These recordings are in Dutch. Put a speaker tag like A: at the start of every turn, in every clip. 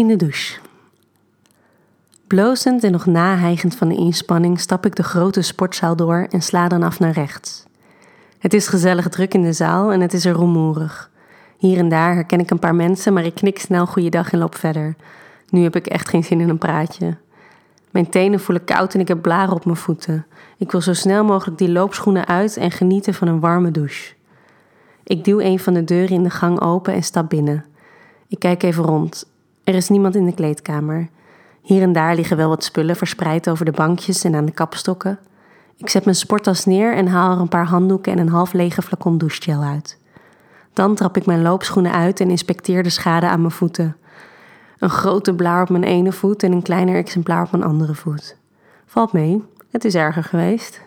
A: In de douche. Blozend en nog nahijgend van de inspanning stap ik de grote sportzaal door en sla dan af naar rechts. Het is gezellig druk in de zaal en het is er rumoerig. Hier en daar herken ik een paar mensen, maar ik knik snel goeiedag en loop verder. Nu heb ik echt geen zin in een praatje. Mijn tenen voelen koud en ik heb blaren op mijn voeten. Ik wil zo snel mogelijk die loopschoenen uit en genieten van een warme douche. Ik duw een van de deuren in de gang open en stap binnen. Ik kijk even rond. Er is niemand in de kleedkamer. Hier en daar liggen wel wat spullen verspreid over de bankjes en aan de kapstokken. Ik zet mijn sporttas neer en haal er een paar handdoeken en een half lege flacon douchegel uit. Dan trap ik mijn loopschoenen uit en inspecteer de schade aan mijn voeten. Een grote blaar op mijn ene voet en een kleiner exemplaar op mijn andere voet. Valt mee, het is erger geweest.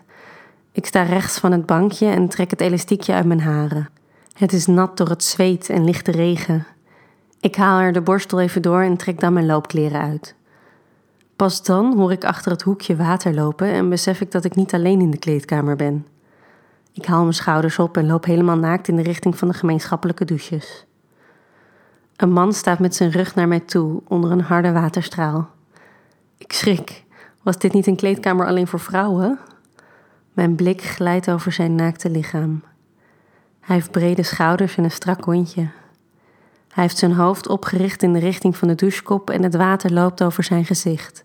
A: Ik sta rechts van het bankje en trek het elastiekje uit mijn haren. Het is nat door het zweet en lichte regen. Ik haal er de borstel even door en trek dan mijn loopkleren uit. Pas dan hoor ik achter het hoekje water lopen en besef ik dat ik niet alleen in de kleedkamer ben. Ik haal mijn schouders op en loop helemaal naakt in de richting van de gemeenschappelijke douches. Een man staat met zijn rug naar mij toe onder een harde waterstraal. Ik schrik. Was dit niet een kleedkamer alleen voor vrouwen? Mijn blik glijdt over zijn naakte lichaam. Hij heeft brede schouders en een strak kontje. Hij heeft zijn hoofd opgericht in de richting van de douchekop en het water loopt over zijn gezicht.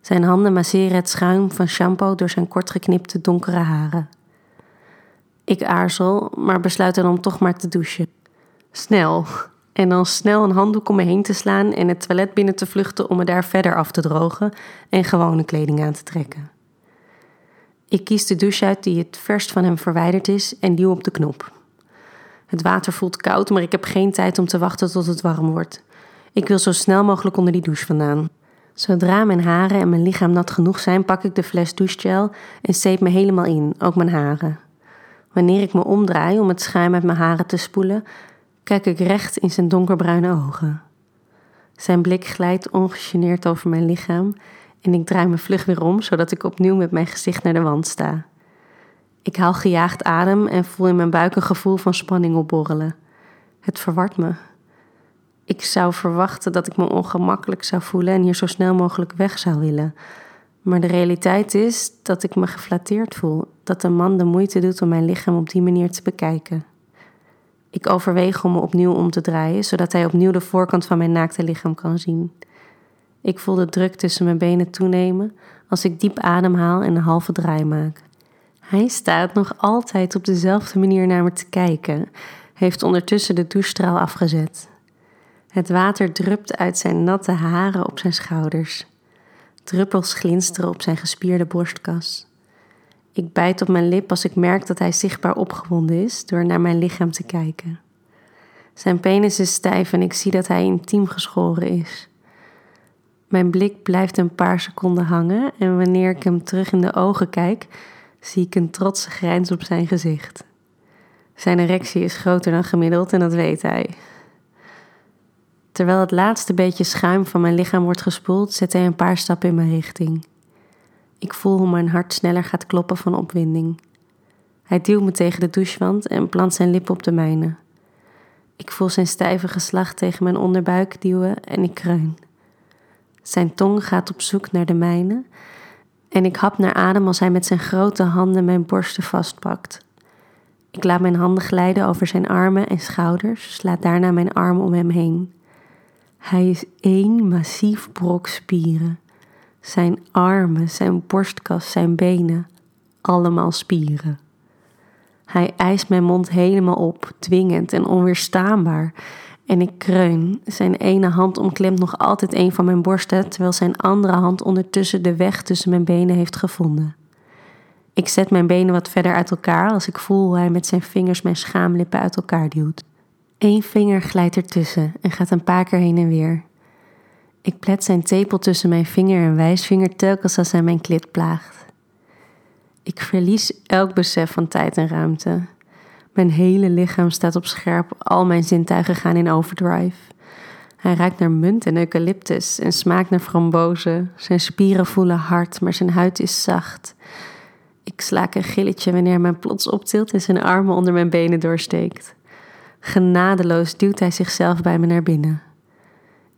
A: Zijn handen masseren het schuim van shampoo door zijn kortgeknipte donkere haren. Ik aarzel, maar besluit dan om toch maar te douchen. Snel. En dan snel een handdoek om me heen te slaan en het toilet binnen te vluchten om me daar verder af te drogen en gewone kleding aan te trekken. Ik kies de douche uit die het verst van hem verwijderd is en duw op de knop. Het water voelt koud, maar ik heb geen tijd om te wachten tot het warm wordt. Ik wil zo snel mogelijk onder die douche vandaan. Zodra mijn haren en mijn lichaam nat genoeg zijn, pak ik de fles douchegel en zeep me helemaal in, ook mijn haren. Wanneer ik me omdraai om het schuim uit mijn haren te spoelen, kijk ik recht in zijn donkerbruine ogen. Zijn blik glijdt ongegeneerd over mijn lichaam en ik draai me vlug weer om, zodat ik opnieuw met mijn gezicht naar de wand sta. Ik haal gejaagd adem en voel in mijn buik een gevoel van spanning opborrelen. Het verwart me. Ik zou verwachten dat ik me ongemakkelijk zou voelen en hier zo snel mogelijk weg zou willen. Maar de realiteit is dat ik me geflatteerd voel, dat een man de moeite doet om mijn lichaam op die manier te bekijken. Ik overweeg om me opnieuw om te draaien, zodat hij opnieuw de voorkant van mijn naakte lichaam kan zien. Ik voel de druk tussen mijn benen toenemen als ik diep ademhaal en een halve draai maak. Hij staat nog altijd op dezelfde manier naar me te kijken, heeft ondertussen de douchestraal afgezet. Het water drupt uit zijn natte haren op zijn schouders. Druppels glinsteren op zijn gespierde borstkas. Ik bijt op mijn lip als ik merk dat hij zichtbaar opgewonden is door naar mijn lichaam te kijken. Zijn penis is stijf en ik zie dat hij intiem geschoren is. Mijn blik blijft een paar seconden hangen en wanneer ik hem terug in de ogen kijk, zie ik een trotse grijns op zijn gezicht. Zijn erectie is groter dan gemiddeld en dat weet hij. Terwijl het laatste beetje schuim van mijn lichaam wordt gespoeld, zet hij een paar stappen in mijn richting. Ik voel hoe mijn hart sneller gaat kloppen van opwinding. Hij duwt me tegen de douchewand en plant zijn lippen op de mijne. Ik voel zijn stijve geslacht tegen mijn onderbuik duwen en ik kreun. Zijn tong gaat op zoek naar de mijne en ik hap naar adem als hij met zijn grote handen mijn borsten vastpakt. Ik laat mijn handen glijden over zijn armen en schouders, slaat daarna mijn armen om hem heen. Hij is één massief brok spieren. Zijn armen, zijn borstkas, zijn benen, allemaal spieren. Hij eist mijn mond helemaal op, dwingend en onweerstaanbaar. En ik kreun. Zijn ene hand omklemt nog altijd een van mijn borsten, terwijl zijn andere hand ondertussen de weg tussen mijn benen heeft gevonden. Ik zet mijn benen wat verder uit elkaar als ik voel hoe hij met zijn vingers mijn schaamlippen uit elkaar duwt. Eén vinger glijdt ertussen en gaat een paar keer heen en weer. Ik plet zijn tepel tussen mijn vinger en wijsvinger telkens als hij mijn klit plaagt. Ik verlies elk besef van tijd en ruimte. Mijn hele lichaam staat op scherp, al mijn zintuigen gaan in overdrive. Hij ruikt naar munt en eucalyptus en smaakt naar frambozen. Zijn spieren voelen hard, maar zijn huid is zacht. Ik slaak een gilletje wanneer hij mij plots optilt en zijn armen onder mijn benen doorsteekt. Genadeloos duwt hij zichzelf bij me naar binnen.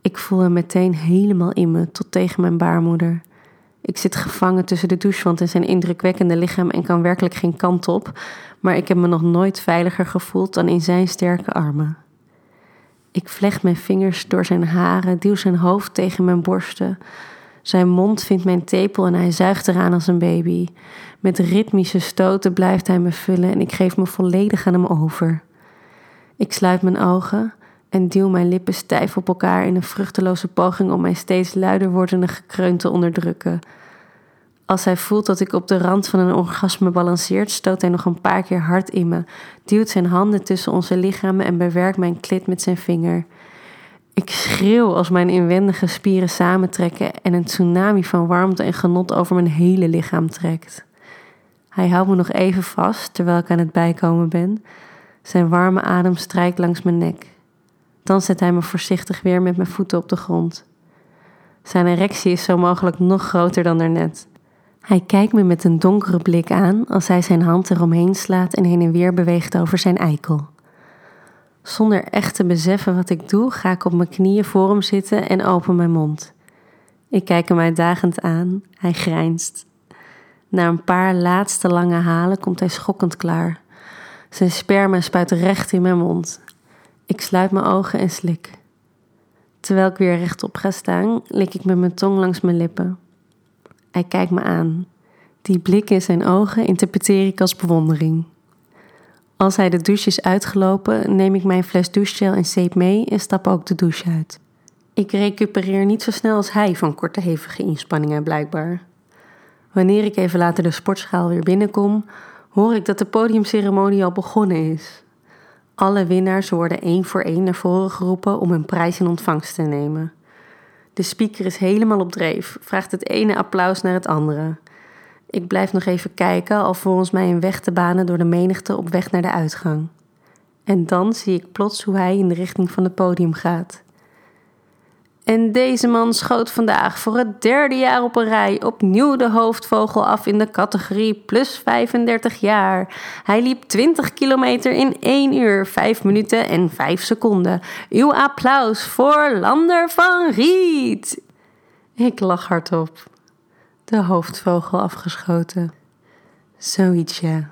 A: Ik voel hem meteen helemaal in me, tot tegen mijn baarmoeder. Ik zit gevangen tussen de douchewand en zijn indrukwekkende lichaam en kan werkelijk geen kant op, maar ik heb me nog nooit veiliger gevoeld dan in zijn sterke armen. Ik vlecht mijn vingers door zijn haren, duw zijn hoofd tegen mijn borsten. Zijn mond vindt mijn tepel en hij zuigt eraan als een baby. Met ritmische stoten blijft hij me vullen en ik geef me volledig aan hem over. Ik sluit mijn ogen en duw mijn lippen stijf op elkaar in een vruchteloze poging om mijn steeds luider wordende gekreun te onderdrukken. Als hij voelt dat ik op de rand van een orgasme balanceert, stoot hij nog een paar keer hard in me, duwt zijn handen tussen onze lichamen en bewerkt mijn klit met zijn vinger. Ik schreeuw als mijn inwendige spieren samentrekken en een tsunami van warmte en genot over mijn hele lichaam trekt. Hij houdt me nog even vast terwijl ik aan het bijkomen ben. Zijn warme adem strijkt langs mijn nek. Dan zet hij me voorzichtig weer met mijn voeten op de grond. Zijn erectie is zo mogelijk nog groter dan daarnet. Hij kijkt me met een donkere blik aan als hij zijn hand eromheen slaat en heen en weer beweegt over zijn eikel. Zonder echt te beseffen wat ik doe, ga ik op mijn knieën voor hem zitten en open mijn mond. Ik kijk hem uitdagend aan. Hij grijnst. Na een paar laatste lange halen komt hij schokkend klaar. Zijn sperma spuit recht in mijn mond. Ik sluit mijn ogen en slik. Terwijl ik weer rechtop ga staan, lik ik met mijn tong langs mijn lippen. Hij kijkt me aan. Die blik in zijn ogen interpreteer ik als bewondering. Als hij de douche is uitgelopen, neem ik mijn fles douchegel en zeep mee en stap ook de douche uit. Ik recupereer niet zo snel als hij van korte hevige inspanningen blijkbaar. Wanneer ik even later de sportschaal weer binnenkom, hoor ik dat de podiumceremonie al begonnen is. Alle winnaars worden één voor één naar voren geroepen om hun prijs in ontvangst te nemen. De speaker is helemaal op dreef, vraagt het ene applaus naar het andere. Ik blijf nog even kijken, alvorens mij een weg te banen door de menigte op weg naar de uitgang. En dan zie ik plots hoe hij in de richting van het podium gaat. En deze man schoot vandaag voor het derde jaar op een rij opnieuw de hoofdvogel af in de categorie plus 35 jaar. Hij liep 20 kilometer in 1 uur, 5 minuten en 5 seconden. Uw applaus voor Lander van Riet. Ik lach hardop. De hoofdvogel afgeschoten. Zoiets ja.